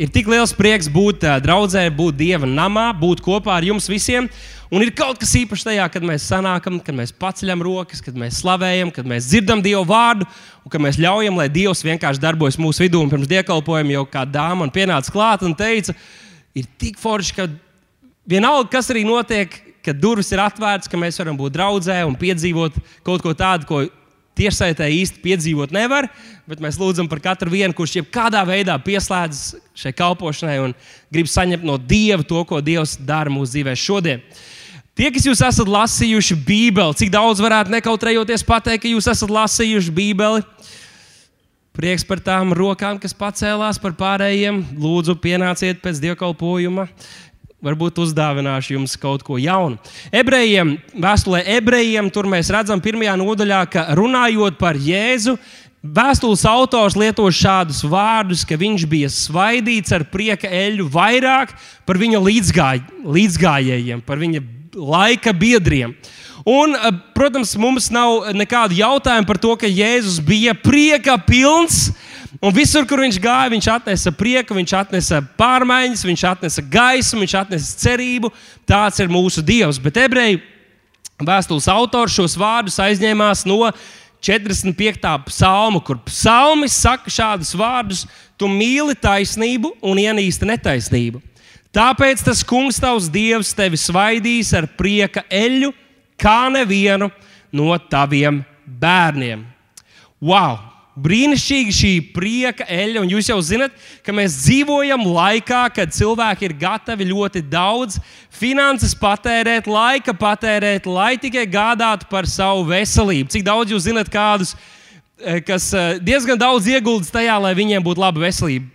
Ir tik liels prieks būt uh, draudzē, būt Dieva namā, būt kopā ar jums visiem. Un ir kaut kas īpašs tajā, kad mēs sanākam, kad mēs paceļam rokas, kad mēs slavējam, kad mēs dzirdam Dieva vārdu un kad mēs ļaujam, lai Dievs vienkārši darbojas mūsu vidū. Un pirms dievkalpojuma jau kāda dāma pienāca klāt un teica, ir tik forši, ka vienalga, kas arī notiek, kad durvis ir atvērtas, ka mēs varam būt draudzē un piedzīvot kaut ko tādu, ko tiešsaitē īsti piedzīvot nevar, bet mēs lūdzam par katru vienu, kurš jebkādā veidā pieslēdzas šai kalpošanai un grib saņemt no Dieva to, ko Dievs dara mūsu dzīvē šodien. Tie, kas jūs esat lasījuši Bībeli, cik daudz varētu nekautrējoties pateikt, ka jūs esat lasījuši Bībeli? Prieks par tām rokām, kas pacēlās par pārējiem. Lūdzu, pienāciet pēc dievkalpojuma varbūt uzdāvināšu jums kaut ko jaunu. Ebrejiem, vēstulē ebrejiem, tur mēs redzam, pirmajā nodaļā, ka runājot par Jēzu, vēstules autors lieto šādus vārdus, ka viņš bija svaidīts ar prieka eļu vairāk par viņa līdzgāj, līdzgājējiem, par viņa laika biedriem. Un, eh, protams, mums nav nekādu jautājumu par to, ka Jēzus bija prieka pilns. Un visur, kur viņš gāja, viņš atnesa prieku, viņš atnesa pārmaiņas, viņš atnesa gaismu, viņš atnesa cerību. Tāds ir mūsu Dievs. Bet ebreju vēstules autors šos vārdus aizņēmās no 45. psalma, kur psalmis saka šādus vārdus: Tu mīli taisnību un ienīsti netaisnību. Tāpēc tas kungs, tavs dievs, tevi svaidīs ar prieka eļu, kā nevienu no taviem bērniem. Wow! Brīnišķīga šī prieka eļļa, un jūs jau zinat, ka mēs dzīvojam laikā, kad cilvēki ir gatavi ļoti daudz finanses patērēt, laika patērēt, lai tikai gādātu par savu veselību. Cik daudz jūs zinat kādus, eh, kas eh, diezgan daudz ieguldīs tajā, lai viņiem būtu laba veselība?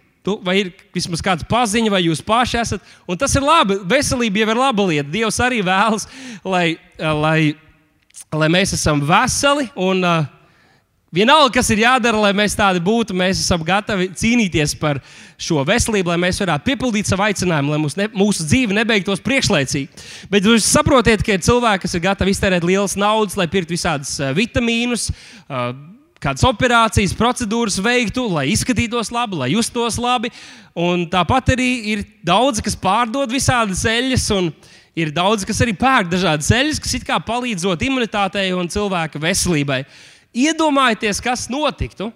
Vai ir vismaz kāds paziņa, vai jūs paši esat? Un tas ir labi. Veselība jau ir laba lieta. Dievs arī vēlas, lai, eh, lai, lai mēs esam veseli un uh, Vienalga, kas ir jādara, lai mēs tādi būtu, mēs esam gatavi cīnīties par šo veselību, lai mēs varētu piepildīt savu aicinājumu, lai mūsu, ne, mūsu dzīve nebeigtos priekšlaicīgi. Bet jūs saprotiet, ka ir cilvēki, kas ir gatavi iztērēt lielas naudas, lai pirktu visādus uh, vitamīnus. Uh, Kādas operācijas, procedūras veiktu, lai izskatītos labi, lai justos labi. Un tāpat arī ir daudzi, kas pārdod visādas eļļas, un ir daudzi, kas arī pērk dažādas eļļas, kas it kā palīdzot imunitātei un cilvēka veselībai. Uh, Iedomājieties, kas notiktu,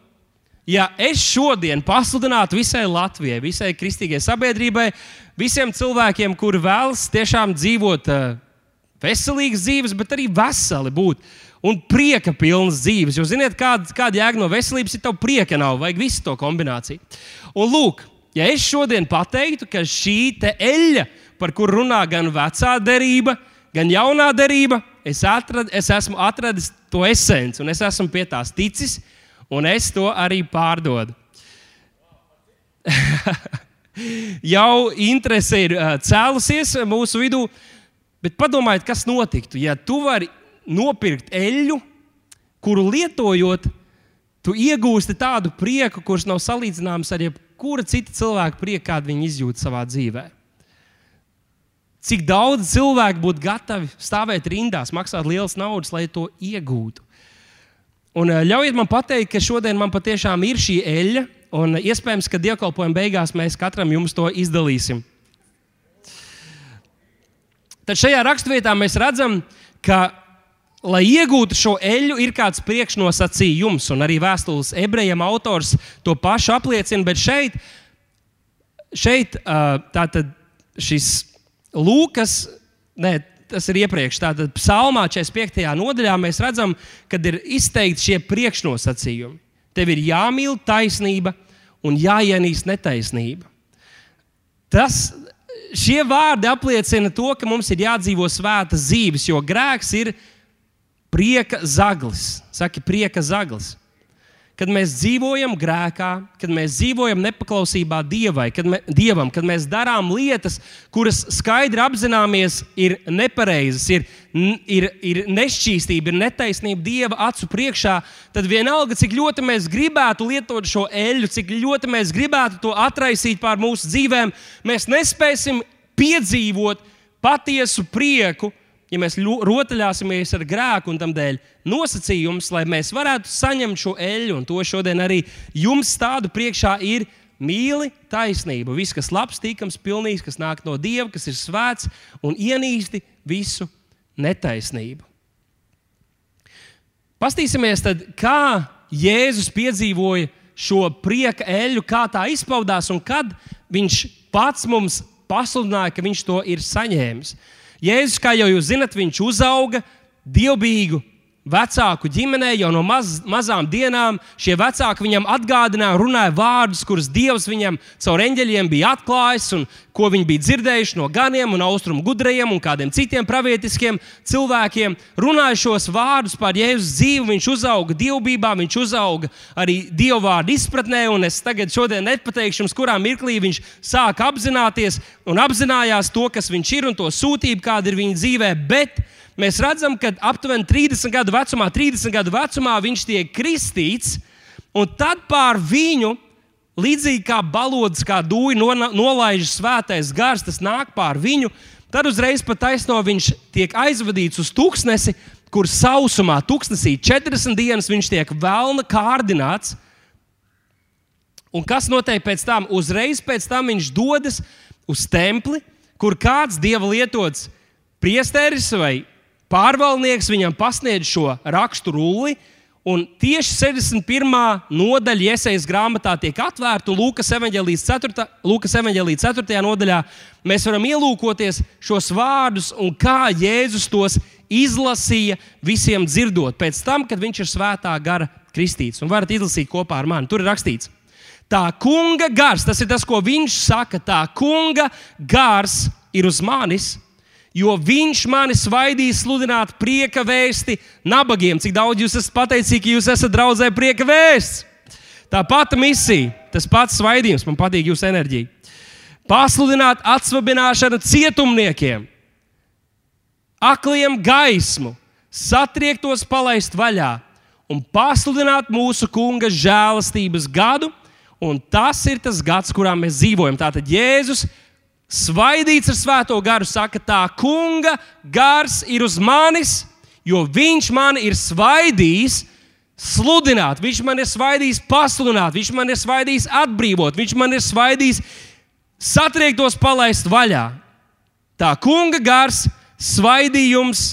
ja es šodien pasludinātu visai Latvijai, visai kristīgajai sabiedrībai, visiem cilvēkiem, kuri vēlas tiešām dzīvot uh, veselīgas dzīves, bet arī veseli būt un prieka pilnas dzīves. Jūs zināt, kāda, kāda jēga no veselības ir, tev prieka nav, vajag visu to kombināciju. Un lūk, ja es šodien pateiktu, ka šī eļļa, par kuru runā gan vecā derība, gan jaunā derība, es, atrad, es esmu atradis to esenci, un es esmu pie tās ticis, un es to arī pārdodu. Jau interese ir cēlusies mūsu vidū, bet padomājiet, kas notiktu, ja tu vari nopirkt eļļu, kuru lietojot, tu iegūsti tādu prieku, kurš nav salīdzināms ar jebkura cita cilvēka prieku, kādu viņi izjūt savā dzīvēm. Cik daudz cilvēku būtu gatavi stāvēt rindās, maksāt lielas naudas, lai to iegūtu. Un eh, ļaujiet man pateikt, ka šodien man patiešām ir šī eļļa, un iespējams, ka dievkalpojuma beigās mēs katram jums to izdalīsim. Tad šajā raksturvietā mēs redzam, ka, lai iegūtu šo eļļu, ir kāds priekšnosacījums, un arī vēstules ebrejiem autors to pašu apliecina. Bet šeit, šeit eh, tātad šis Lūkas, ne, tas ir iepriekš, tātad Psalmā 45. nodaļā mēs redzam, ka ir izteikti šie priekšnosacījumi. Tev ir jāmīl taisnība un jāienīst netaisnība. Tas, šie vārdi apliecina to, ka mums ir jādzīvo svētas dzīves, jo grēks ir prieka zaglis. Saki, prieka zaglis kad mēs dzīvojam grēkā, kad mēs dzīvojam nepaklausībā dievai, kad mē, dievam, kad mēs darām lietas, kuras skaidri apzināmies, ir nepareizas, ir, ir, ir nešķīstība, ir netaisnība dieva acu priekšā, tad vienalga, cik ļoti mēs gribētu lietot šo eļļu, cik ļoti mēs gribētu to atraisīt pār mūsu dzīvēm, mēs nespēsim piedzīvot patiesu prieku ja mēs rotaļāsimies ar grēku un tam dēļ nosacījums, lai mēs varētu saņemt šo eļļu, un to šodien arī jums tādu priekšā ir mīli taisnību, viss, kas labs, tīkams, pilnīgs, kas nāk no Dieva, kas ir svēts un ienīsti visu netaisnību. Pastīsimies, tad, kā Jēzus piedzīvoja šo prieka eļļu, kā tā izpaudās un kad viņš pats mums pasludināja, ka viņš to ir saņēmis. Jēzus, kā jau jūs zinat, viņš uzauga dievbijīgu vecāku ģimenē jau no maz, mazām dienām. Šie vecāki viņam atgādināja, runāja vārdus, kurus Dievs viņam caur eņģeļiem bija atklājis, un ko viņi bija dzirdējuši no ganiem, un austrumu gudriem un kādiem citiem pravietiskiem cilvēkiem. Runāja šos vārdus par Jēzus dzīvi, viņš uzauga dievbijā, viņš uzauga arī dievu vārdu izpratnē, un es tagad nepateikšu jums, kurā mirklī viņš sāka apzināties un apzinājās to, kas viņš ir un to sūtību, kāda ir viņa dzīvē. Bet mēs redzam, ka aptuveni 30 gadu vecumā, 30 gadu vecumā viņš tiek kristīts, un tad pār viņu, līdzīgi kā balodas, kā dūja nolaiž svētais gars, tas nāk pār viņu. Tad uzreiz pat taisno viņš tiek aizvadīts uz tūkstnesi, kur sausumā, tūkstnesī 40 dienas viņš tiek vēlna kārdināts. Un kas notiek pēc tam? Uzreiz pēc tam viņš dodas uz templi, kur kāds dieva lietots priesteris vai Pārvaldnieks viņam pasniedz šo rakstu rulli, un tieši 61. nodaļa iesaistas grāmatā tiek atvērta, un Lūkas evanģēlijas 4. Lūkas evanģēlijas 4. nodaļā mēs varam ielūkoties šos vārdus un kā Jēzus tos izlasīja visiem dzirdot, pēc tam, kad viņš ir svētā gara kristīts. Un varat izlasīt kopā ar mani. Tur ir rakstīts, tā kunga gars, tas ir tas, ko viņš saka, tā kunga gars ir uz manis jo viņš mani svaidīs sludināt prieka vēsti nabagiem. Cik daudz jūs esat pateicīgi, ka jūs esat draudzē prieka vēsts? Tā pati misija, tas pats svaidījums, man patīk jūsu enerģija. Pasludināt atsvabināšanu cietumniekiem, akliem gaismu, satriektos palaist vaļā un pasludināt mūsu kunga žēlastības gadu. Un tas ir tas gads, kurā mēs dzīvojam. Tātad Jēzus svaidīts ar svēto garu, saka, tā kunga gars ir uz manis, jo viņš man ir svaidījis. Sludināt, viņš man ir svaidījis, pasludināt, viņš man ir svaidījis, atbrīvot, viņš man ir svaidījis, satriektos palaist vaļā. Tā kunga gars, svaidījums,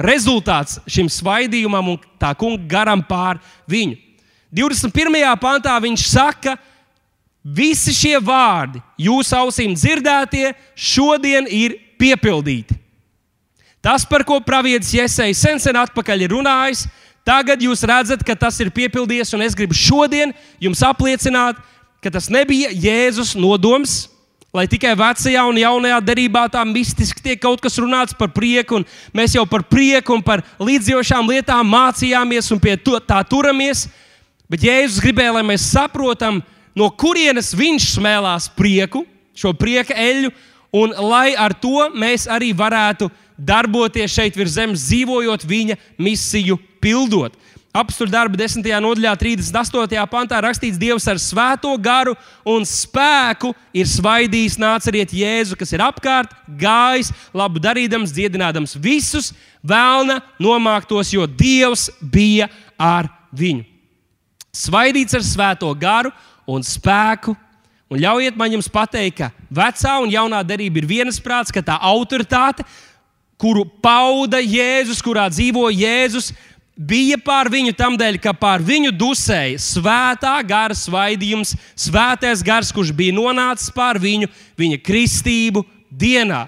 rezultāts šim svaidījumam un tā kunga garam pār viņu. 21. pantā viņš saka, ka Visi šie vārdi, jūsu ausīm dzirdētie, šodien ir piepildīti. Tas, par ko pravietis Iesai sen, sen atpakaļ ir runājis, tagad jūs redzat, ka tas ir piepildījies, un es gribu šodien jums apliecināt, ka tas nebija Jēzus nodoms, lai tikai vecajā un jaunajā derībā tā mistiski tiek kaut kas runāts par prieku, un mēs jau par prieku un par līdzjošām lietām mācījāmies un pie to, tā turamies. Bet Jēzus gribēja, lai mēs saprotam, ka no kurienes viņš smēlās prieku, šo prieka eļļu, un lai ar to mēs arī varētu darboties šeit virs zemes, dzīvojot viņa misiju, pildot. Apstākļu darba 10. nodaļā, 38. pantā rakstīts, Dievs ar svēto garu un spēku ir svaidījis nāceriet Jēzu, kas ir apkārt, gājis, labu darīdams, dziedinādams visus vēlna nomāktos, jo Dievs bija ar viņu. Svaidīts ar svēto garu un spēku. Un ļaujiet man jums pateikt, ka vecā un jaunā derība ir vienasprāts, ka tā autoritāte, kuru pauda Jēzus, kurā dzīvo Jēzus, bija pār viņu tam dēļ, ka pār viņu dusēja svētā gara svaidījums, svētais gars, kurš bija nonācis pār viņu viņa kristību dienā.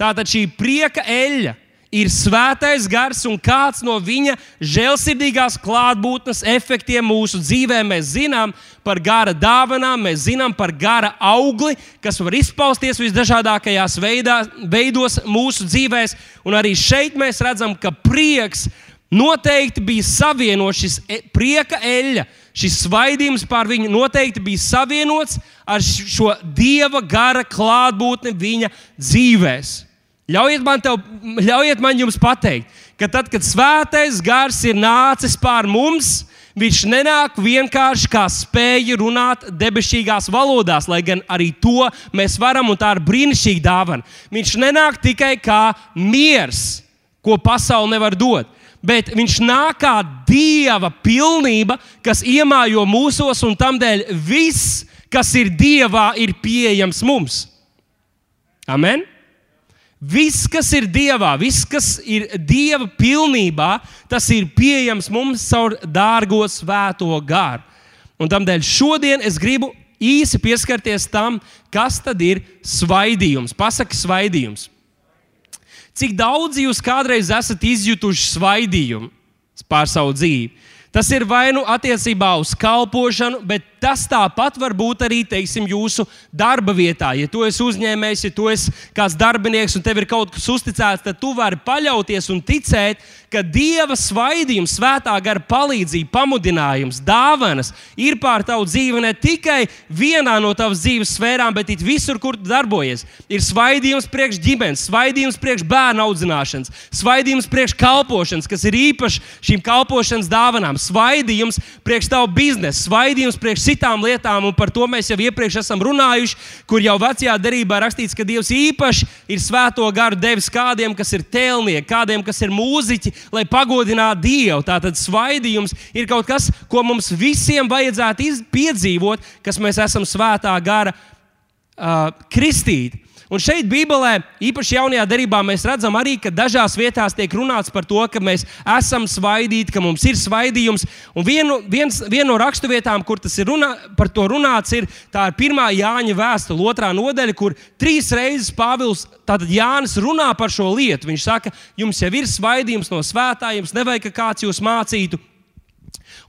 Tātad šī prieka eļļa ir svētais gars un kāds no viņa žēlsirdīgās klātbūtnes efektiem mūsu dzīvē. Mēs zinām par gara dāvanām, mēs zinām par gara augli, kas var izpausties visdažādākajās veidā, veidos mūsu dzīvēm. Un arī šeit mēs redzam, ka prieks noteikti bija savienots, šis e, prieka eļļa. Šis svaidījums pār viņu noteikti bija savienots ar šo dieva gara klātbūtni viņa dzīvēm. Ļaujiet man, tev, ļaujiet man jums pateikt, ka tad, kad svētais gars ir nācis pār mums, viņš nenāk vienkārši kā spēja runāt debesīgās valodās, lai gan arī to mēs varam, un tā ir brīnišķīga dāvana. Viņš nenāk tikai kā miers, ko pasaule nevar dot. Bet viņš nāk kā dieva pilnība, kas iemājo mūsos, un tam dēļ viss, kas ir Dievā, ir pieejams mums. Amen! Viss, kas ir Dievā, viss, kas ir Dieva pilnībā, tas ir pieejams mums caur dārgo svēto garu. Un tādēļ šodien es gribu īsi pieskarties tam, kas tad ir svaidījums. Pasaki, svaidījums. Cik daudz jūs kādreiz esat izjutuši svaidījumu pār savu dzīvi? Tas ir vai nu attiecībā uz kalpošanu, bet tas tāpat var būt arī teiksim, jūsu darba vietā. Ja tu esi uzņēmējs, ja tu esi kāds darbinieks un tev ir kaut kas uzticēts, tad tu vari paļauties un ticēt, ka Dieva svaidījums, svētā gara palīdzība, pamudinājums, dāvanas ir pār tavu dzīvi ne tikai vienā no tavas dzīves sfērām, bet arī visur, kur tu darbojies. Ir svaidījums priekš ģimenes, svaidījums priekš bērnu audzināšanas, svaidījums priekš kalpošanas, kas ir īpaši šīm kalpošanas dāvanām, svaidījums priekš tavu biznesu, svaidījums priekš citām lietām, un par to mēs jau iepriekš esam runājuši, kur jau vecajā derībā rakstīts, ka Dievs īpaši ir svēto garu devis kādiem, kas ir tēlnieki, kādiem, kas ir mūziķi, lai pagodinātu Dievu. Tātad svaidījums ir kaut kas, ko mums visiem vajadzētu piedzīvot, kas mēs esam svētā gara uh, kristīti. Un šeit, Bībelē, īpaši jaunajā darbā, mēs redzam arī, ka dažās vietās tiek runāts par to, ka mēs esam svaidīti, ka mums ir svaidījums. Un viena no raksturvietām, kur tas ir runā, par to runāts, ir tā ir pirmā Jāņa vēstule, otrā nodaļa, kur trīs reizes Pāvils, tātad Jānis, runā par šo lietu. Viņš saka, jums jau ir svaidījums no svētā, jums nevajag, ka kāds jūs mācītu.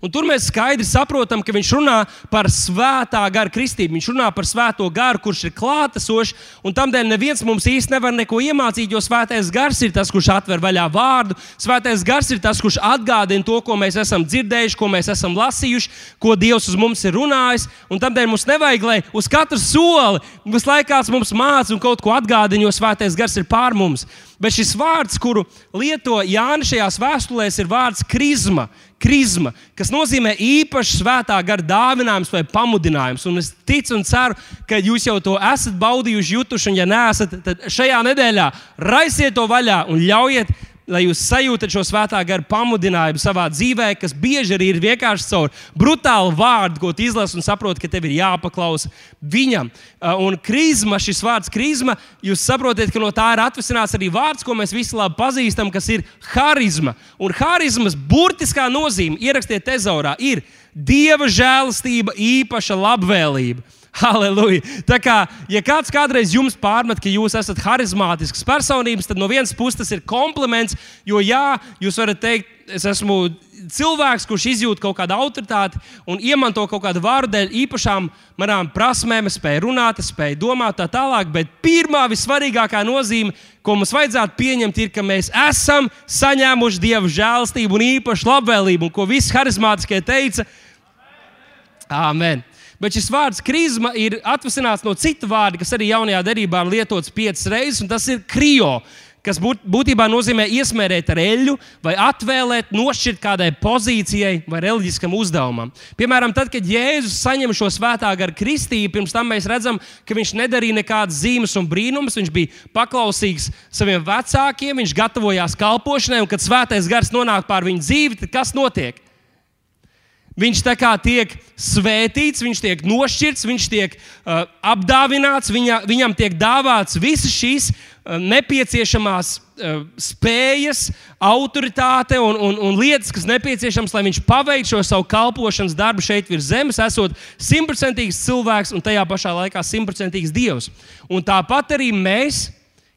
Un tur mēs skaidri saprotam, ka viņš runā par svētā gara kristību. Viņš runā par svēto garu, kurš ir klātesošs. Un tādēļ neviens mums īsti nevar neko iemācīt, jo svētais gars ir tas, kurš atver vaļā vārdu. Svētais gars ir tas, kurš atgādina to, ko mēs esam dzirdējuši, ko mēs esam lasījuši, ko Dievs uz mums ir runājis. Un tādēļ mums nevajag, lai uz katru soli visu laiku mums māca un kaut ko atgādina, jo svētais gars ir pār mums. Bet šis vārds, kuru lieto Jānis šajās vēstulēs, ir vārds krizma, krizma, kas nozīmē īpaši svētā gara dāvinājums vai pamudinājums. Un es ticu un ceru, ka jūs jau to esat baudījuši, jutuši, un ja neesat, tad šajā nedēļā raisiet to vaļā un ļaujiet lai jūs sajūtat šo svētā gara pamudinājumu savā dzīvē, kas bieži arī ir vienkārši caur brutālu vārdu, ko izlasi un saproti, ka tev ir jāpaklausa viņam. Uh, un krīzma, šis vārds krīzma, jūs saprotat, ka no tā ir atvesināts arī vārds, ko mēs visi labi pazīstam, kas ir harizma. Un harizmas burtiskā nozīme, ierakstiet tezaurā, ir dieva žēlastība, īpaša labvēlība. Halleluja! Tā kā, ja kāds kādreiz jums pārmet, ka jūs esat harizmātisks personības, tad no vienas puses tas ir kompliments, jo jā, jūs varat teikt, es esmu cilvēks, kurš izjūt kaut kādu autoritāti un iemanto kaut kādu vārdu dēļ īpašām manām prasmēm, spēju runāt, spēju domāt, tā tālāk. Bet pirmā vissvarīgākā nozīme, ko mums vajadzētu pieņemt, ir, ka mēs esam saņēmuši dievu žēlstību un īpašu labvēlību, un ko visi harizmātiskie teica. Amen! Bet šis vārds krizma ir atvasināts no cita vārda, kas arī jaunajā derībā ir lietots piecas reizes, un tas ir krijo, kas būt, būtībā nozīmē iesmērēt ar eļļu vai atvēlēt, nošķirt kādai pozīcijai vai reliģiskam uzdevumam. Piemēram, tad, kad Jēzus saņem šo svētā gara kristību, pirms tam mēs redzam, ka viņš nedarīja nekādas zīmes un brīnumus. Viņš bija paklausīgs saviem vecākiem, viņš gatavojās kalpošanai, un kad svētais gars nonāk pār viņu dzīvi, tad kas notiek? Viņš tā kā tiek svētīts, viņš tiek nošķirts, viņš tiek uh, apdāvināts, viņa, viņam tiek dāvāts visas šīs uh, nepieciešamās uh, spējas, autoritāte un, un, un lietas, kas nepieciešamas, lai viņš paveiktu šo savu kalpošanas darbu šeit virs zemes, esot simtprocentīgs cilvēks un tajā pašā laikā simtprocentīgs dievs. Un tāpat arī mēs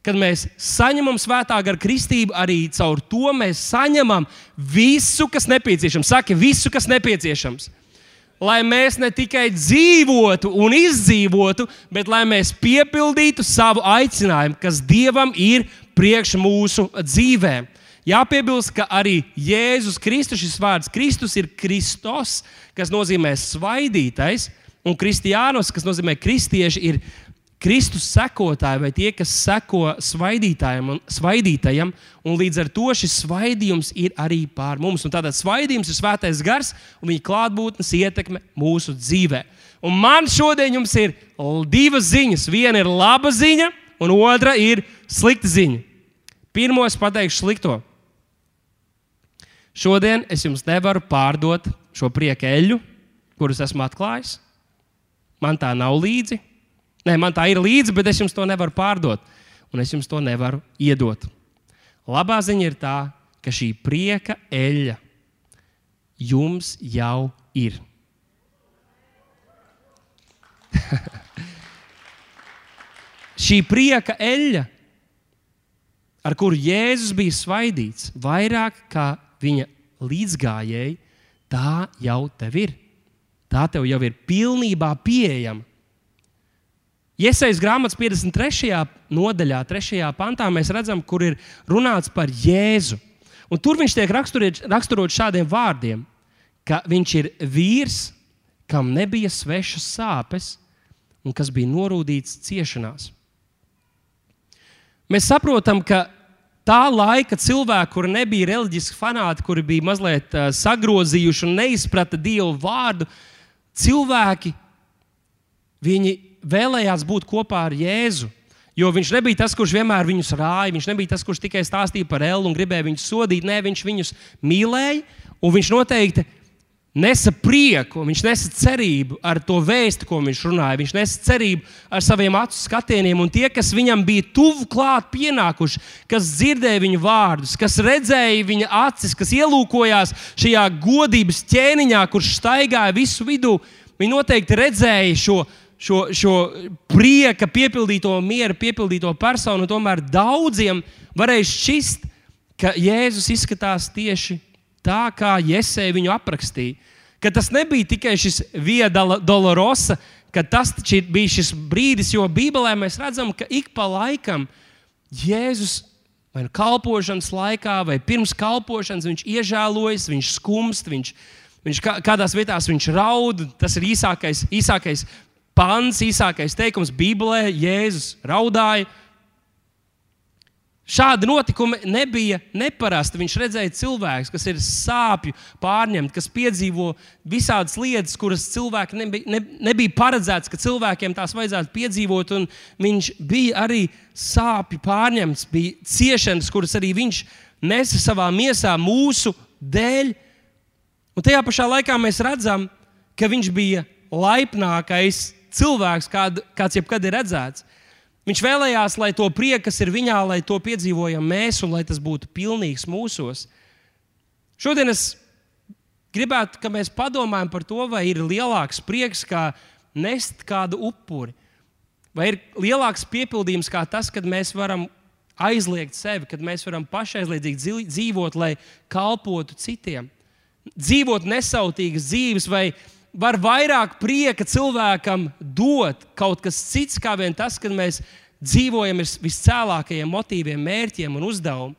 kad mēs saņemam svētā gara kristību, arī caur to mēs saņemam visu, kas nepieciešams. Saki, visu, kas nepieciešams. Lai mēs ne tikai dzīvotu un izdzīvotu, bet lai mēs piepildītu savu aicinājumu, kas Dievam ir priekš mūsu dzīvēm. Jāpiebilst, ka arī Jēzus Kristus, šis vārds Kristus ir Kristos, kas nozīmē svaidītais, un kristiānos, kas nozīmē kristieši, ir Kristus sekotāji vai tie, kas seko svaidītājam un svaidītajam, un līdz ar to šis svaidījums ir arī pār mums. Un tātad svaidījums ir svētais gars un viņa klātbūtnes ietekme mūsu dzīvē. Un man šodien jums ir divas ziņas. Viena ir laba ziņa, un otra ir slikta ziņa. Pirmo es pateikšu slikto. Šodien es jums nevaru pārdot šo prieku eļļu, kurus esmu atklājis. man tā nav līdzi. Nē, man tā ir līdzi, bet es jums to nevaru pārdot, un es jums to nevaru iedot. Labā ziņa ir tā, ka šī prieka eļļa jums jau ir. šī prieka eļļa, ar kuru Jēzus bija svaidīts, vairāk kā viņa līdzgājēji, tā jau tev ir. Tā tev jau ir pilnībā pieejama. Iesaistīts grāmatas 53. nodaļā, 3. pantā, mēs redzam, kur ir runāts par Jēzu. Un tur viņš tiek raksturots šādiem vārdiem, ka viņš ir vīrs, kam nebija svešas sāpes un kas bija norūdīts ciešanās. Mēs saprotam, ka tā laika cilvēki, kuri nebija reliģiski fanāti, kuri bija mazliet uh, sagrozījuši un neizprata Dievu vārdu, cilvēki vēlējās būt kopā ar Jēzu. Jo viņš nebija tas, kurš vienmēr viņus rāja, viņš nebija tas, kurš tikai stāstīja par Elu un gribēja viņus sodīt. Nē, viņš viņus mīlēja, un viņš noteikti nesa prieku, viņš nesa cerību ar to vēstu, ko viņš runāja. Viņš nesa cerību ar saviem acu skatieniem, un tie, kas viņam bija tuvu klāt, pienākuši, kas dzirdēja viņa vārdus, kas redzēja viņa acis, kas ielūkojās šajā godības ķēniņā, kurš staigāja visu vidū, viņi noteikti redzēja šo. Šo, šo prieka, piepildīto mieru, piepildīto personu, tomēr daudziem varēja šķist, ka Jēzus izskatās tieši tā, kā Jēzus viņu aprakstīja. Ka tas nebija tikai šis vieda dolorosa, ka tas bija šis brīdis, jo Bībelē mēs redzam, ka ik pa laikam Jēzus vai nu kalpošanas laikā, vai pirms kalpošanas viņš iežēlojas, viņš skumst, viņš, viņš kādās vietās viņš raud. Tas ir īsākais, īsākais pants, īsākais teikums Bībelē. Jēzus raudāja. Šādi notikumi nebija neparasti. Viņš redzēja cilvēku, kas ir sāpju pārņemti, kas piedzīvo visādas lietas, kuras cilvēki nebija, ne, nebija paredzēts, ka cilvēkiem tās vajadzētu piedzīvot. Viņš bija arī sāpju pārņemts, bija ciešanas, kuras arī viņš nesa savā miesā mūsu dēļ. Un tajā pašā laikā mēs redzam, ka viņš bija laipnākais cilvēks, kād, kāds jebkad ir redzēts. Viņš vēlējās, lai to prieku, kas ir viņā, lai to piedzīvojam mēs un lai tas būtu pilnīgs mūsos. Šodien es gribētu, ka mēs padomājam par to, vai ir lielāks prieks, kā nest kādu upuri, vai ir lielāks piepildījums kā tas, kad mēs varam aizliegt sevi, kad mēs varam pašaizliedzīgi dzīvot, lai kalpotu citiem. Dzīvot nesautīgas dzīves, vai var vairāk prieka cilvēkam dot kaut kas cits, kā vien tas, ka mēs dzīvojam ar viscēlākajiem motīviem, mērķiem un uzdevumiem.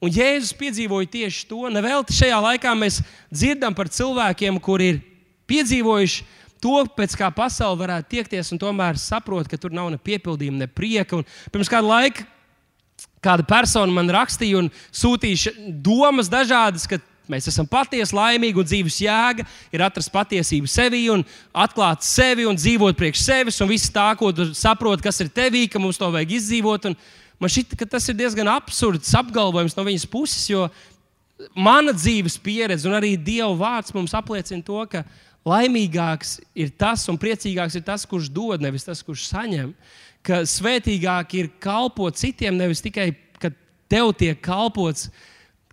Un Jēzus piedzīvoja tieši to. Nevelti šajā laikā mēs dzirdam par cilvēkiem, kuri ir piedzīvojuši to, pēc kā pasaule varētu tiekties, un tomēr saprot, ka tur nav ne piepildījuma, ne prieka. Un pirms kāda laika kāda persona man rakstīja un sūtīja domas dažādas, ka Mēs esam patiesi laimīgi, un dzīves jēga ir atrast patiesību sevi un atklāt sevi un dzīvot priekš sevis, un viss tā, ko tu saproti, kas ir tevī, ka mums to vajag izdzīvot. Un man šķiet, ka tas ir diezgan absurds apgalvojums no viņas puses, jo mana dzīves pieredze un arī Dieva vārds mums apliecina to, ka laimīgāks ir tas un priecīgāks ir tas, kurš dod, nevis tas, kurš saņem. Ka svētīgāk ir kalpot citiem, nevis tikai, kad tev tiek kalpots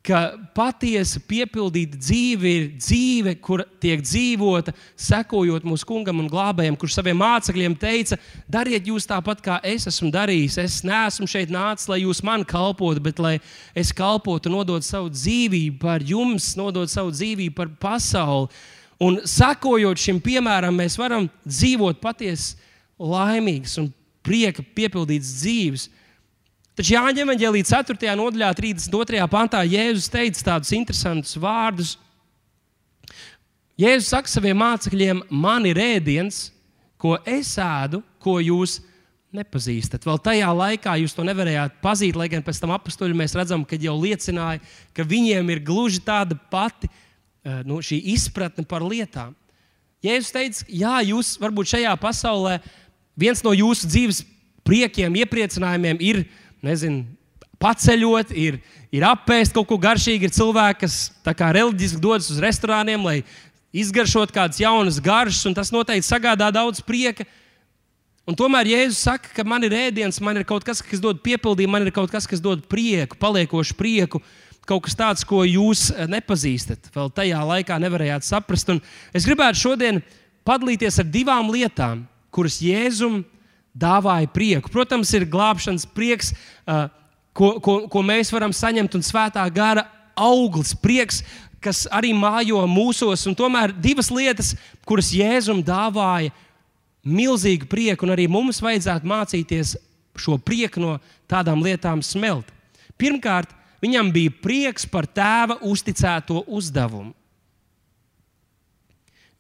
ka patiesa piepildīta dzīve ir dzīve, kur tiek dzīvota, sekojot mūsu kungam un glābējam, kurš saviem mācekļiem teica, dariet jūs tāpat, kā es esmu darījis. Es neesmu šeit nācis, lai jūs man kalpotu, bet lai es kalpotu, nodot savu dzīvību par jums, nodot savu dzīvību par pasauli. Un sekojot šim piemēram, mēs varam dzīvot patiesi laimīgas un prieka piepildītas dzīves. Taču Jāņa Evangelija 4. nodaļā, 32. pantā, Jēzus teica tādus interesantus vārdus. Jēzus saka saviem mācekļiem, man ir ēdiens, ko es ēdu, ko jūs nepazīstat. Vēl tajā laikā jūs to nevarējāt pazīt, lai gan pēc tam apstuļi mēs redzam, ka jau liecināja, ka viņiem ir gluži tāda pati eh, nu, izpratne par lietām. Jēzus teica, jā, jūs varbūt šajā pasaulē viens no jūsu dzīves priekiem, iepriecinājumiem ir nezinu, paceļot, ir, ir apēst kaut ko garšīgu. Ir cilvēki, kas reliģiski dodas uz restorāniem, lai izgaršot kādas jaunas garšas, un tas noteikti sagādā daudz prieka. Un tomēr Jēzus saka, ka man ir ēdiens, man ir kaut kas, kas dod piepildījumu, man ir kaut kas, kas dod prieku, paliekošu prieku. Kaut kas tāds, ko jūs eh, nepazīstat, vēl tajā laikā nevarējāt saprast. Un es gribētu šodien padalīties ar divām lietām, kuras Jēzum dāvāja prieku. Protams, ir glābšanas prieks, ko, ko, ko mēs varam saņemt, un svētā gara auglis, prieks, kas arī mājo mūsos. Tomēr divas lietas, kuras Jēzum dāvāja milzīgu prieku, un arī mums vajadzētu mācīties šo prieku no tādām lietām smelt. Pirmkārt, viņam bija prieks par tēva uzticēto uzdevumu.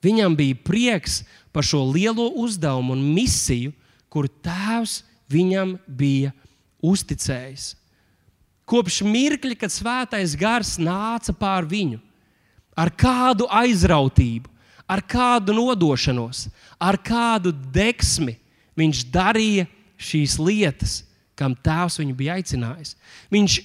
Viņam bija prieks par šo lielo uzdevumu un misiju, kuru tēvs viņam bija uzticējis. Kopš mirkļa, kad svētais gars nāca pār viņu, ar kādu aizrautību, ar kādu nodošanos, ar kādu deksmi viņš darīja šīs lietas, kam tēvs viņu bija aicinājis. Viņš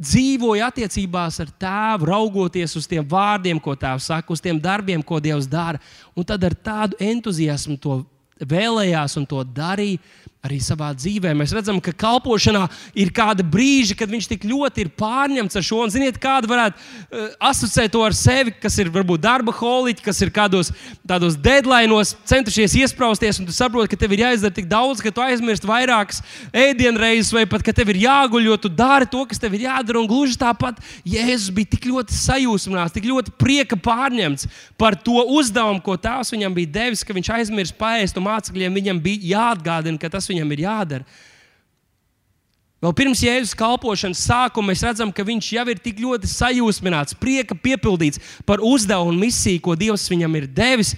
dzīvoja attiecībās ar tēvu, raugoties uz tiem vārdiem, ko tēvs saka, uz tiem darbiem, ko Dievs dara. Un tad ar tādu entuziasmu to vēlējās un to darīja arī savā dzīvē. Mēs redzam, ka kalpošanā ir kāda brīža, kad viņš tik ļoti ir pārņemts ar šo. Un, ziniet, kāda varētu uh, asociēt to ar sevi, kas ir varbūt darba holiķi, kas ir kādos tādos deadline'os centušies iesprāsties, un tu saproti, ka tev ir jāizdara tik daudz, ka tu aizmirsti vairākas ēdienreizes, vai pat ka tev ir jāguļ, jo tu dari to, kas tev ir jādara. Un gluži tāpat Jēzus bija tik ļoti sajūsmināts, tik ļoti prieka pārņemts par to uzdevumu, ko Tēvs viņam bija devis, ka viņš aizmirst paēst, un mācekļiem viņam bija jāatgādina, ka tas viņam ir jādara. Vēl pirms Jēzus kalpošanas sākuma mēs redzam, ka viņš jau ir tik ļoti sajūsmināts, prieka piepildīts par uzdevumu un misiju, ko Dievs viņam ir devis.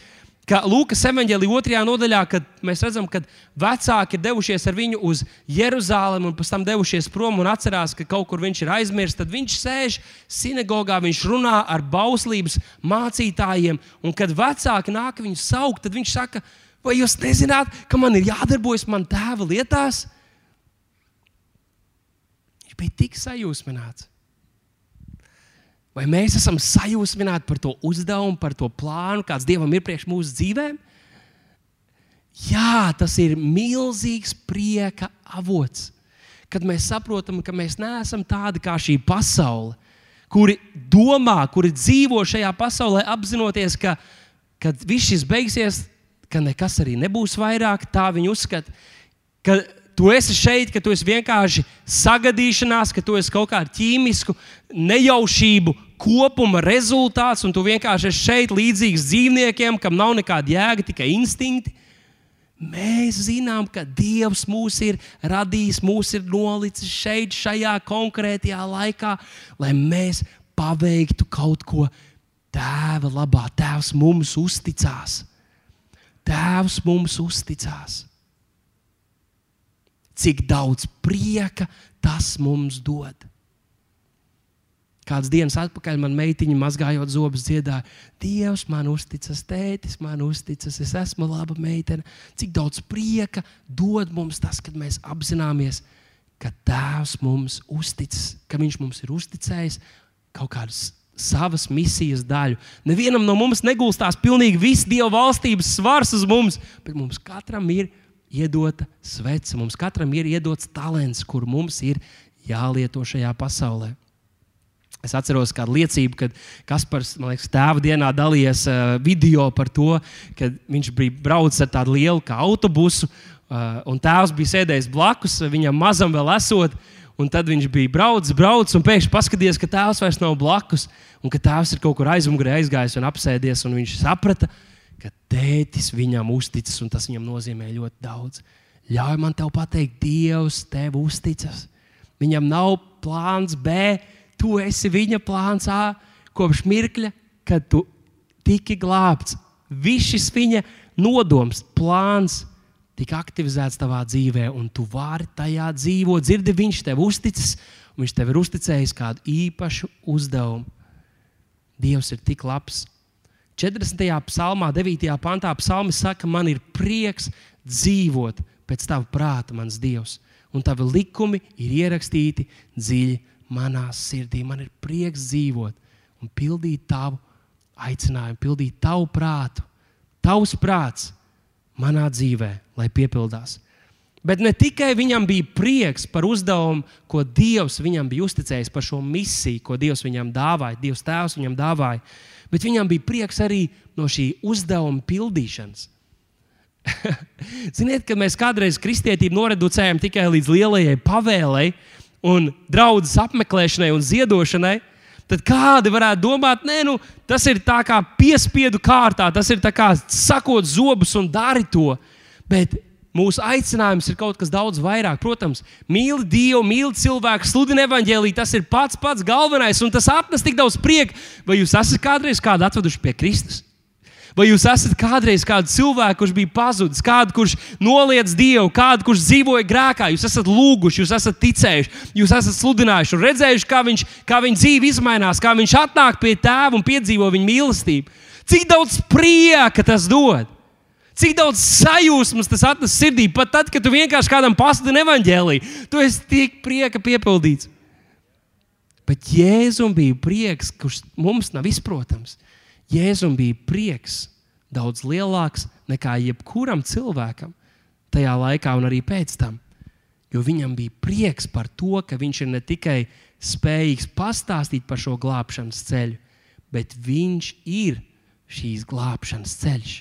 Kā Lūkas evanģēlī otrajā nodaļā, kad mēs redzam, ka vecāki ir devušies ar viņu uz Jeruzalemi un pēc tam devušies prom un atcerās, ka kaut kur viņš ir aizmirsts, tad viņš sēž sinagogā, viņš runā ar bauslības mācītājiem, un kad vecāki nāk viņu saukt, tad viņš saka, Vai jūs nezināt, ka man ir jādarbojas man tēva lietās? Viņš bija tik sajūsmināts. Vai mēs esam sajūsmināti par to uzdevumu, par to plānu, kāds Dievam ir priekš mūsu dzīvēm? Jā, tas ir milzīgs prieka avots. Kad mēs saprotam, ka mēs neesam tādi kā šī pasaule, kuri domā, kuri dzīvo šajā pasaulē, apzinoties, ka, kad viss šis beigsies, ka nekas arī nebūs vairāk. Tā viņi uzskata, ka tu esi šeit, ka tu esi vienkārši sagadīšanās, ka tu esi kaut kāda ķīmisku nejaušību kopuma rezultāts, un tu vienkārši esi šeit līdzīgs dzīvniekiem, kam nav nekāda jēga, tikai instinkti. Mēs zinām, ka Dievs mūs ir radījis, mūs ir nolicis šeit, šajā konkrētajā laikā, lai mēs paveiktu kaut ko Tēva labā. Tēvs mums uzticās. Tēvs mums uzticās. Cik daudz prieka tas mums dod. Kādas dienas atpakaļ man meitiņa mazgājot zobus, dziedāja, Dievs man uzticas, tētis man uzticas, es esmu laba meitene. Cik daudz prieka dod mums tas, kad mēs apzināmies, ka Tēvs mums uzticas, ka Viņš mums ir uzticējis kaut kādus savas misijas daļu. Nevienam no mums negulstās pilnīgi viss Dieva valstības svars uz mums, bet mums katram ir iedota svece, mums katram ir iedots talants, kur mums ir jālieto šajā pasaulē. Es atceros kādu liecību, kad Kaspars, man liekas, tēva dienā dalījās uh, video par to, ka viņš bija braucis ar tādu lielu autobusu, uh, un tēvs bija sēdējis blakus viņam mazam vēl esot. Uh, Un tad viņš bija braucis, braucis, un pēkšņi paskatījās, ka tēvs vairs nav blakus, un ka tēvs ir kaut kur aizmugurē aizgājis un apsēdies. Un viņš saprata, ka tētis viņam uzticas, un tas viņam nozīmē ļoti daudz. Ļauj man te pateikt, Dievs tev uzticas. Viņam nav plāns B, tu esi viņa plāns A kopš mirkļa, kad tu tiki glābts. Viss šis viņa nodoms, plāns tika aktivizēts tavā dzīvē, un tu vari tajā dzīvot. Dzirdi, viņš tev uzticis, un viņš tev ir uzticējis kādu īpašu uzdevumu. Dievs ir tik labs. 40. psalmā, 9. pantā, psalmis saka, man ir prieks dzīvot pēc tava prāta, mans Dievs, un tavi likumi ir ierakstīti dziļi manā sirdī. Man ir prieks dzīvot un pildīt tavu aicinājumu pildīt tavu prātu, tavs prāts manā dzīvē, lai piepildās. Bet ne tikai viņam bija prieks par uzdevumu, ko Dievs viņam bija uzticējis, par šo misiju, ko Dievs viņam dāvāja, Dievs Tēvs viņam dāvāja, bet viņam bija prieks arī no šī uzdevuma pildīšanas. Ziniet, kad mēs kādreiz kristietību noreducējam tikai līdz lielajai pavēlei un draudzes apmeklēšanai un ziedošanai, tad kādi varētu domāt, nē, nu, tas ir tā kā piespiedu kārtā, tas ir kā sakot zobus un dari to. Bet mūsu aicinājums ir kaut kas daudz vairāk. Protams, mīli Dievu, mīli cilvēku, sludini evaņģēlīju. Tas ir pats pats galvenais, un tas atnes tik daudz prieka. Vai jūs esat kādreiz kādu atveduši pie Kristus? Vai jūs esat kādreiz kādu cilvēku, kurš bija pazudis, kādu, kurš noliedz Dievu, kādu, kurš dzīvoja grēkā? Jūs esat lūguši, jūs esat ticējuši, jūs esat sludinājuši un redzējuši, kā, viņš, kā viņa dzīve izmainās, kā viņš atnāk pie tēva un piedzīvo viņa mīlestību. Cik daudz prieka tas dod! Cik daudz sajūsmas tas atnes sirdī, pat tad, kad tu vienkārši kādam pasludini evaņģēlīju, tu esi tik prieka piepildīts. Bet Jēzum bija prieks, kurš mums nav izprotams. Jēzum bija prieks daudz lielāks nekā jebkuram cilvēkam tajā laikā un arī pēc tam. Jo viņam bija prieks par to, ka viņš ir ne tikai spējīgs pastāstīt par šo glābšanas ceļu, bet viņš ir šīs glābšanas ceļš.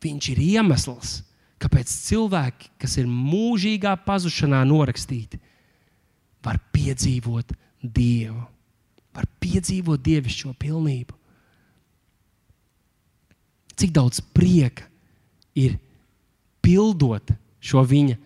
Viņš ir iemesls, kāpēc cilvēki, kas ir mūžīgā pazušanā norakstīti, var piedzīvot Dievu, var piedzīvot dievišķo pilnību cik daudz prieka ir pildot šo viņa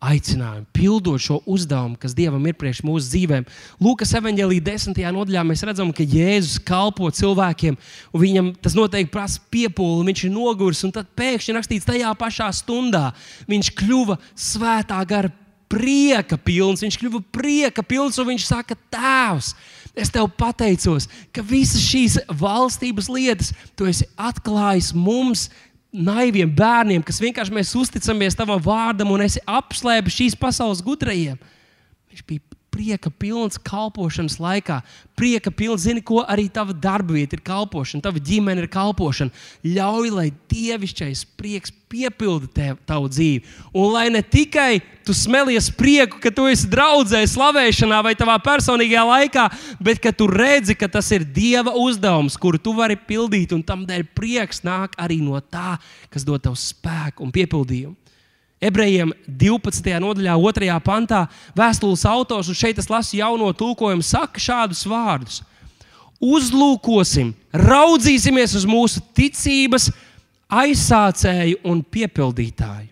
aicinājumu, pildot šo uzdevumu, kas Dievam ir priekš mūsu dzīvēm. Lūkas evanģēlīja desmitajā nodaļā mēs redzam, ka Jēzus kalpo cilvēkiem, un viņam tas noteikti prasa piepūli, viņš ir noguris, un tad pēkšņi rakstīts tajā pašā stundā viņš kļuva svētā gara prieka pilns, viņš kļuva prieka pilns, un viņš saka, Tēvs! Es tev pateicos, ka visas šīs valstības lietas tu esi atklājis mums, naiviem bērniem, kas vienkārši mēs uzticamies tavam vārdam un esi apslēpis šīs pasaules gudrajiem. Viņš bija prieka pilns kalpošanas laikā. Prieka pilns, zini, ko arī tava darba vieta ir kalpošana, tava ģimene ir kalpošana. Ļauj, lai dievišķais prieks piepilda tev, tavu dzīvi. Un lai ne tikai tu smelies prieku, ka tu esi draudzē, slavēšanā vai tavā personīgajā laikā, bet ka tu redzi, ka tas ir Dieva uzdevums, kuru tu vari pildīt, un tam dēļ prieks nāk arī no tā, kas dod tev spēku un piepildījumu. Ebrejiem 12. nodaļā, 2. pantā, vēstules autors, un šeit es lasu jauno tulkojumu, saka šādus vārdus: Uzlūkosim, raudzīsimies uz mūsu ticības aizsācēju un piepildītāju.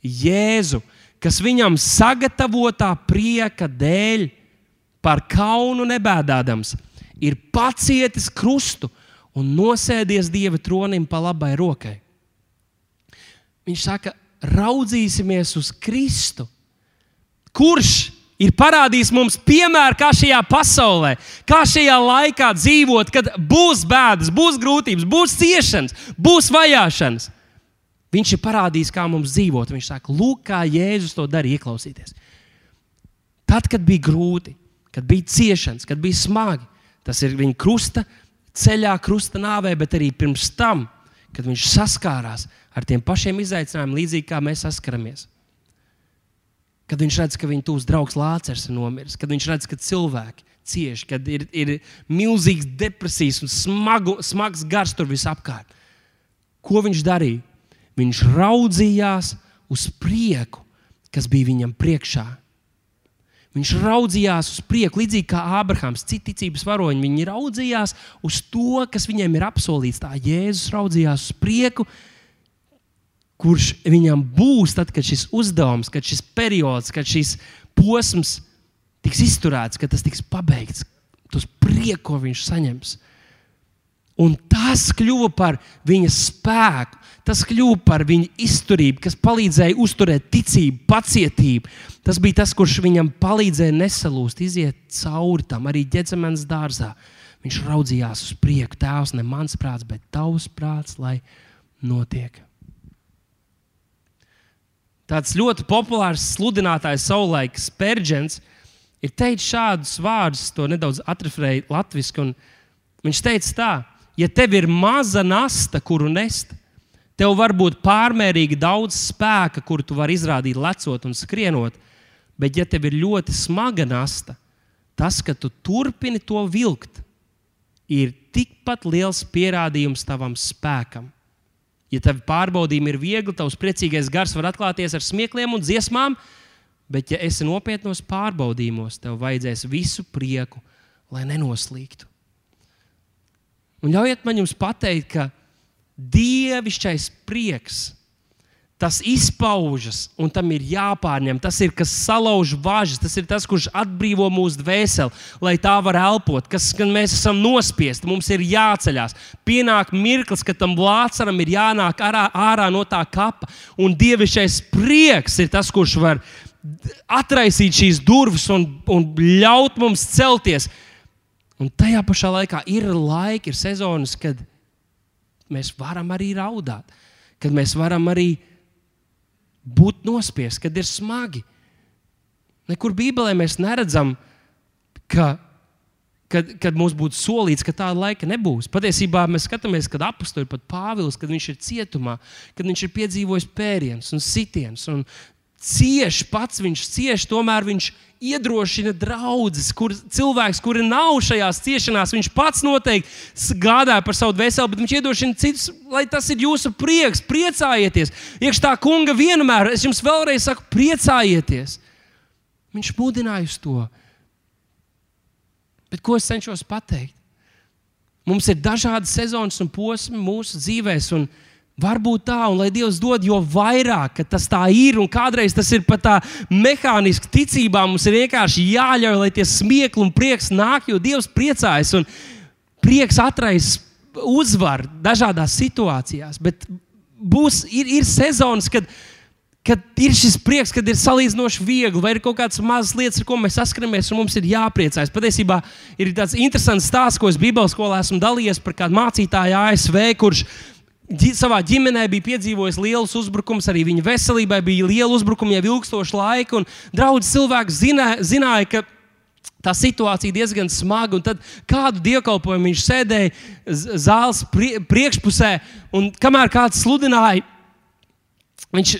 Jēzu, kas viņam sagatavotā prieka dēļ, par kaunu nebēdādams, ir pacietis krustu un nosēdies Dieva tronim pa labai rokai. Viņš saka, raudzīsimies uz Kristu, kurš ir parādījis mums piemēru, kā šajā pasaulē, kā šajā laikā dzīvot, kad būs bēdas, būs grūtības, būs ciešanas, būs vajāšanas. Viņš ir parādījis, kā mums dzīvot. Viņš saka, lūk, kā Jēzus to darīja, ieklausieties. Tad, kad bija grūti, kad bija ciešanas, kad bija smagi, tas ir viņa krusta ceļā, krusta nāvē, bet arī pirms tam, kad viņš saskārās ar tiem pašiem izaicinājumiem, līdzīgi kā mēs saskaramies. Kad viņš redz, ka viņa tūs draugs Lācers ir nomiris, kad viņš redz, ka cilvēki cieši, kad ir, ir milzīgs depresijas un smagu, smags gars tur visapkārt. Ko viņš darīja? Viņš raudzījās uz prieku, kas bija viņam priekšā. Viņš raudzījās uz priekšu, līdzīgi kā Ābrahāms, citi ticības varoņi. Viņi raudzījās uz to, kas viņiem ir apsolīts. Tā Jēzus raudzījās uz priekšu, kurš viņam būs tad, kad šis uzdevums, kad šis periods, kad šis posms tiks izturēts, kad tas tiks pabeigts, tos prieku, ko viņš saņems. Un tas kļuva par viņa spēku, tas kļuva par viņa izturību, kas palīdzēja uzturēt ticību, pacietību. Tas bija tas, kurš viņam palīdzēja nesalūst, iziet cauri tam arī ģecemenes dārzā. Viņš raudzījās uz priekšu, tēvs, ne mans prāts, bet tavs prāts, lai notiek. Tāds ļoti populārs sludinātājs savulaik Spērģents ir teicis šādus vārdus, to nedaudz atrefrēju latviešu. Viņš teica tā, ja tev ir maza nasta, kuru nest, tev var būt pārmērīgi daudz spēka, kuru tu vari izrādīt lecot un skrienot. Bet, ja tev ir ļoti smaga nasta, tas, ka tu turpini to vilkt, ir tikpat liels pierādījums tavam spēkam. Ja tev pārbaudījumi ir viegli, tavs priecīgais gars var atklāties ar smiekliem un dziesmām, bet, ja esi nopietnos pārbaudījumos, tev vajadzēs visu prieku, lai nenoslīgtu. Un ļaujiet man jums pateikt, ka dievišķais prieks tas izpaužas, un tam ir jāpārņem. Tas ir kas salauž važas, tas ir tas, kurš atbrīvo mūsu dvēseli, lai tā var elpot, kas, kad mēs esam nospiesti, mums ir jāceļās. Pienāk mirklis, kad tam blācaram ir jānāk ārā, ārā no tā kapa, un dievišķais prieks ir tas, kurš var atraisīt šīs durvis un, un ļaut mums celties. Un tajā pašā laikā ir laiki, ir sezonas, kad mēs varam arī raudāt, kad mēs varam arī būt nospiest, kad ir smagi. Nekur Bībelē mēs neredzam, ka, kad, kad mums būtu solīts, ka tāda laika nebūs. Patiesībā mēs skatāmies, kad ir pat Pāvils, kad viņš ir cietumā, kad viņš ir piedzīvojis pērienus un sitienus. Un cieši pats viņš cieši, tomēr viņš iedrošina draugus, kur cilvēks, kuri nav šajās ciešanās, viņš pats noteikti gādāja par savu dvēseli, bet viņš iedrošina citus, lai tas ir jūsu prieks, priecājieties. Iekšā tā kunga vienmēr, es jums vēlreiz saku, priecājieties. Viņš mudināja uz to. Bet ko es cenšos pateikt? Mums ir dažādas sezonas un posmi mūsu dzīvēm Varbūt tā, un lai Dievs dod, jo vairāk tas tā ir, un kādreiz tas ir pat tā mehāniski ticībā, mums ir vienkārši jāļauj, lai tie smiekli un prieks nāk, jo Dievs priecājas un prieks atraisa uzvaru dažādās situācijās. Bet būs, ir, ir sezonas, kad, kad ir šis prieks, kad ir salīdzinoši viegli, vai ir kaut kādas mazas lietas, ar ko mēs saskaramies, un mums ir jāpriecājas. Patiesībā ir tāds interesants stāsts, ko es Bībeles skolā esmu dalījies par kādu mācītāju ASV, kurš savā ģimenē bija piedzīvojis lielus uzbrukumus, arī viņa veselībai bija liela uzbrukuma jau ilgstošu laiku. Daudz cilvēku zināja, zināja, ka tā situācija diezgan smaga. Tad kādu dievkalpojumu viņš sēdēja zāles priekšpusē, un kamēr kāds sludināja, viņš,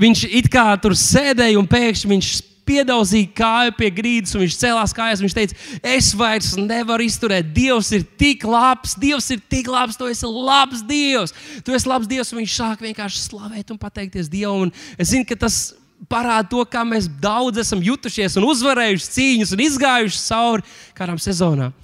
viņš it kā tur sēdēja un pēkšņi viņš piedauzīja kāju pie grīdas, un viņš cēlās kājās. Viņš teica, es vairs nevaru izturēt. Dievs ir tik labs, Dievs ir tik labs, tu esi labs Dievs. Tu esi labs Dievs, un viņš sāk vienkārši slavēt un pateikties Dievam. Un es zinu, ka tas parāda to, kā mēs daudz esam jutušies un uzvarējuši cīņas un izgājuši cauri kādām sezonām.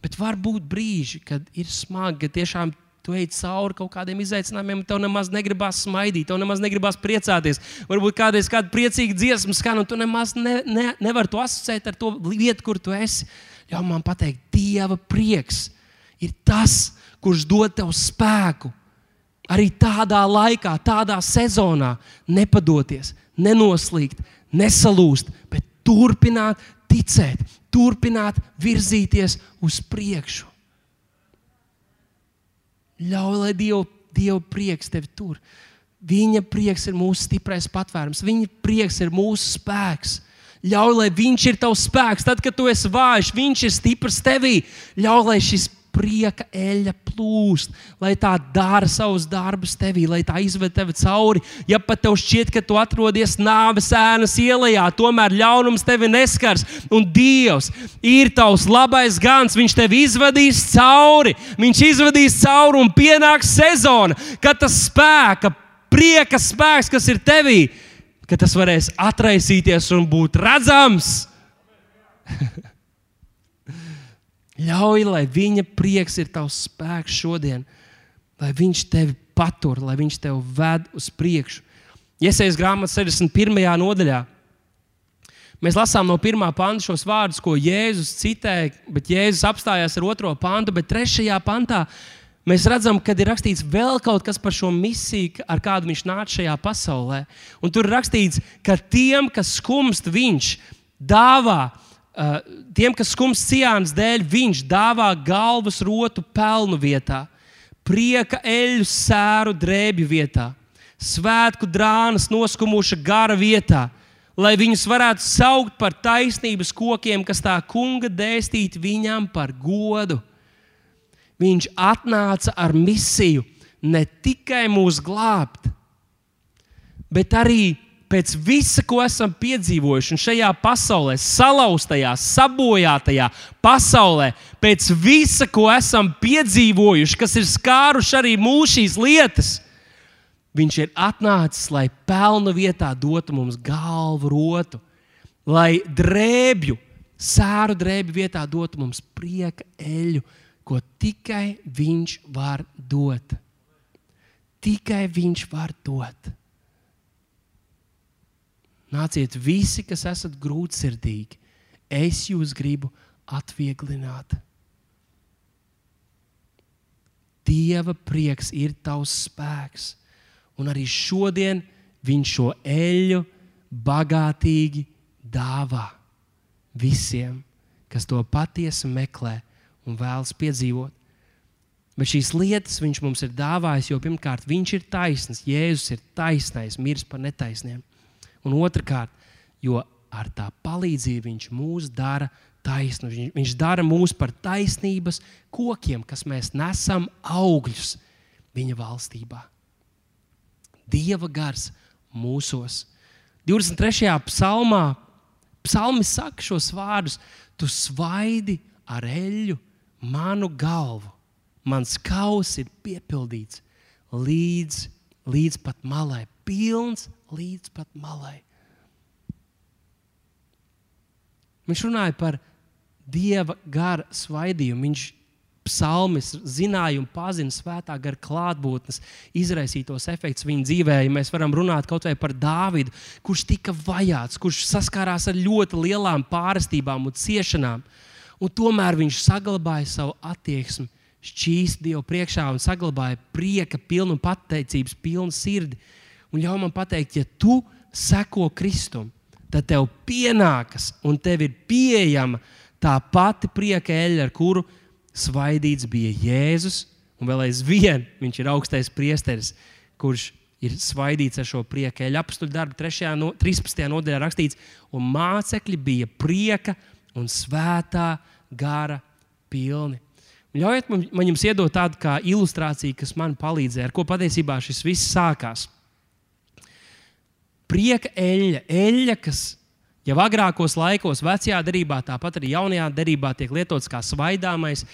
Bet var būt brīži, kad ir smagi, ka tiešām Tu ej cauri kaut kādiem izaicinājumiem, tev nemaz negribas smaidīt, tev nemaz negribas priecāties. Varbūt kādreiz kāda priecīga dziesma skan, un tu nemaz ne, ne, nevari to asociēt ar to vietu, kur tu esi. Ļauj man pateikt, Dieva prieks ir tas, kurš dod tev spēku. Arī tādā laikā, tādā sezonā nepadoties, nenoslīgt, nesalūst, bet turpināt ticēt, turpināt virzīties uz priekšu. Ļauj, lai Dieva, Dieva prieks tevi tur. Viņa prieks ir mūsu stiprais patvērums, viņa prieks ir mūsu spēks. Ļauj, lai viņš ir tavs spēks. Tad, kad tu esi vājš, viņš ir stiprs tevī. Ļauj, lai šis prieka eļļa plūst, lai tā dara savus darbus tevī, lai tā izved tevi cauri. Ja pat tev šķiet, ka tu atrodies nāves ēnas ielā, tomēr ļaunums tevi neskars. Un Dievs ir tavs labais gans, Viņš tevi izvedīs cauri. Viņš izvedīs cauri un pienāks sezona, kad tas spēka, prieka spēks, kas ir tevī, ka tas varēs atraisīties un būt redzams. Ļauj, lai viņa prieks ir tavs spēks šodien, lai viņš tevi patur, lai viņš tevi ved uz priekšu. Iesaistās grāmatas 61. nodaļā. Mēs lasām no pirmā panta šos vārdus, ko Jēzus citēja, bet Jēzus apstājās ar otro pantu, bet trešajā pantā mēs redzam, ka ir rakstīts vēl kaut kas par šo misiju, ar kādu viņš nāca šajā pasaulē. Un tur ir rakstīts, ka tiem, kas skumst, viņš dāvā tiem, kas skums ciānas dēļ, viņš dāvā galvas rotu pelnu vietā, prieka eļu sēru drēbju vietā, svētku drānas noskumuša gara vietā, lai viņus varētu saukt par taisnības kokiem, kas tā kunga dēstīt viņam par godu. Viņš atnāca ar misiju ne tikai mūs glābt, bet arī pēc visa, ko esam piedzīvojuši, šajā pasaulē, salauztajā, sabojātajā pasaulē, pēc visa, ko esam piedzīvojuši, kas ir skāruši arī mūsu šīs lietas, viņš ir atnācis, lai pelnu vietā dotu mums galvu rotu, lai drēbju, sēru drēbju vietā dotu mums prieka eļu, ko tikai viņš var dot. Tikai viņš var dot. Nāciet visi, kas esat grūtsirdīgi. Es jūs gribu atvieglināt. Dieva prieks ir tavs spēks. Un arī šodien viņš šo eļu bagātīgi dāvā visiem, kas to patiesi meklē un vēlas piedzīvot. Bet šīs lietas viņš mums ir dāvājis, jo pirmkārt viņš ir taisnīgs, Jēzus ir taisnais, miris par netaisniem. Un otrkārt, jo ar tā palīdzību viņš mūs dara taisnu. Viņš, dara mūs par taisnības kokiem, kas mēs nesam augļus viņa valstībā. Dieva gars mūsos. 23. psalmā psalmis saka šos vārdus: Tu svaidi ar eļļu manu galvu, mans kaus ir piepildīts līdz, līdz pat malai, pilns līdz pat malai. Viņš runāja par dieva gara svaidījumu. Viņš psalmis zināja un pazina svētā gara klātbūtnes izraisītos efektus viņa dzīvē. Ja mēs varam runāt kaut vai par Dāvidu, kurš tika vajāts, kurš saskārās ar ļoti lielām pārestībām un ciešanām, un tomēr viņš saglabāja savu attieksmi, šķīst Dievu priekšā un saglabāja prieka pilnu un pateicības pilnu sirdi un ļauj man pateikt, ja tu seko Kristum, tad tev pienākas un tev ir pieejama tā pati prieka eļļa, ar kuru svaidīts bija Jēzus. Un vēl aizvien viņš ir augstais priesteris, kurš ir svaidīts ar šo prieka eļļu. Apstuļu darbu 3. No, 13. nodaļā rakstīts, un mācekļi bija prieka un svētā gara pilni. Un ļaujiet man, man jums iedot tādu kā ilustrāciju, kas man palīdzēja, ar ko patiesībā šis viss sākās prieka eļļa, eļļa, kas jau agrākos laikos, vecajā derībā, tāpat arī jaunajā derībā, tiek lietots kā svaidāmais.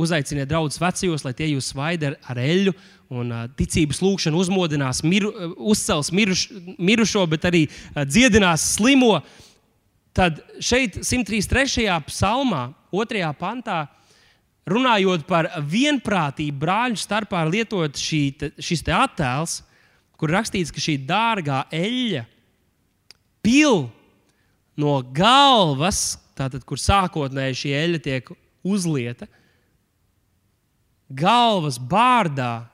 Uzaiciniet draugus vecajos, lai tie jūs svaida ar, ar eļļu. Un ticības lūkšana uzmodinās, miru, uzcels miruš, mirušo, bet arī dziedinās slimo. Tad šeit, 133. psalmā, 2. pantā, runājot par vienprātību brāļu starpā, lietot šī, šis attēls, kur rakstīts, ka šī dārgā eļļa pil no galvas, tātad, kur sākotnēji šī eļļa tiek uzlieta, galvas bārdā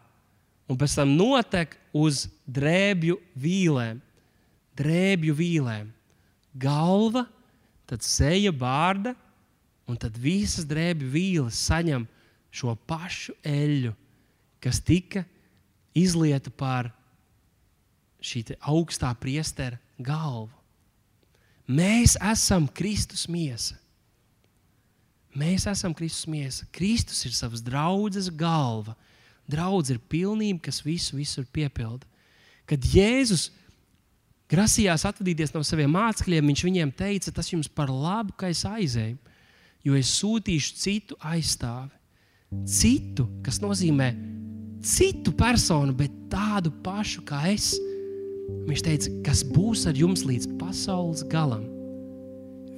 un pēc tam notek uz drēbju vīlēm. Drēbju vīlēm. Galva, tad seja bārda, un tad visas drēbju vīles saņem šo pašu eļļu, kas tika izlieta pār šī augstā priestera galvu. Mēs esam Kristus miesa. Mēs esam Kristus miesa. Kristus ir savas draudzes galva. Draudz ir pilnība, kas visu visur piepilda. Kad Jēzus grasījās atvadīties no saviem mācekļiem, viņš viņiem teica, tas jums par labu, ka es aizēju, jo es sūtīšu citu aizstāvi. Citu, kas nozīmē citu personu, bet tādu pašu kā es Viņš teica, kas būs ar jums līdz pasaules galam.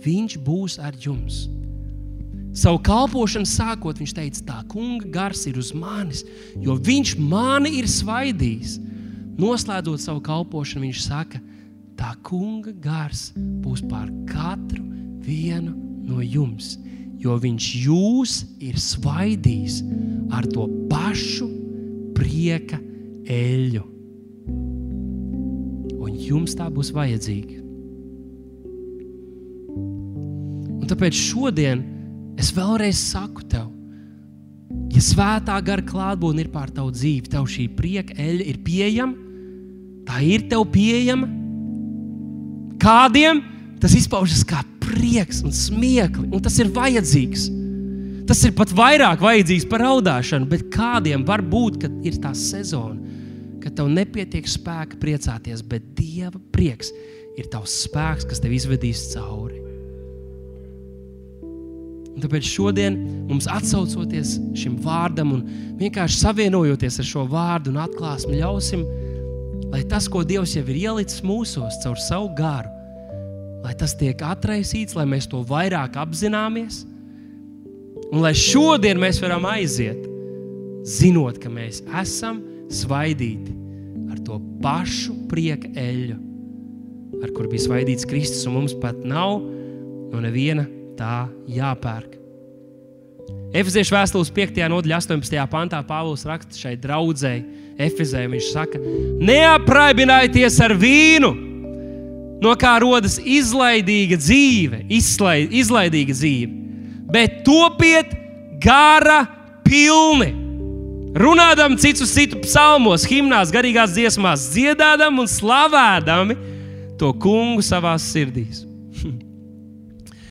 Viņš būs ar jums. Savu kalpošanu sākot, viņš teica, tā kunga gars ir uz manis, jo viņš mani ir svaidījis. Noslēdzot savu kalpošanu, viņš saka, tā kunga gars būs pār katru vienu no jums, jo viņš jūs ir svaidījis ar to pašu prieka eļļu jums tā būs vajadzīga. Un tāpēc šodien es vēlreiz saku tev, ja svētā gara klātbūtne ir pār tavu dzīvi, tev šī prieka eļļa ir pieejama, tā ir tev pieejama. Kādiem tas izpaužas kā prieks un smieklis, un tas ir vajadzīgs. Tas ir pat vairāk vajadzīgs par raudāšanu, bet kādiem var būt, kad ir tā sezona, kad tev nepietiek spēka priecāties, bet Dieva prieks ir tavs spēks, kas tev izvedīs cauri. Un tāpēc šodien mums atsaucoties šim vārdam un vienkārši savienojoties ar šo vārdu un atklāsmi, ļausim, lai tas, ko Dievs jau ir ielicis mūsos caur savu garu, lai tas tiek atraisīts, lai mēs to vairāk apzināmies Un lai šodien mēs varam aiziet, zinot, ka mēs esam svaidīti ar to pašu prieka eļļu, ar kur bija svaidīts Kristus, un mums pat nav no neviena tā jāpērk. Efeziešu vēstules 5. nodaļā, 18. pantā Pāvils raksta šai draudzēji, Efezē. Viņš saka, neapraibināties ar vīnu, no kā rodas izlaidīga dzīve, izslaid, izlaidīga dzīve bet topiet gara pilni. Runādam citu citu psalmos, himnās, garīgās dziesmās, dziedādam un slavādam to kungu savā sirdīs.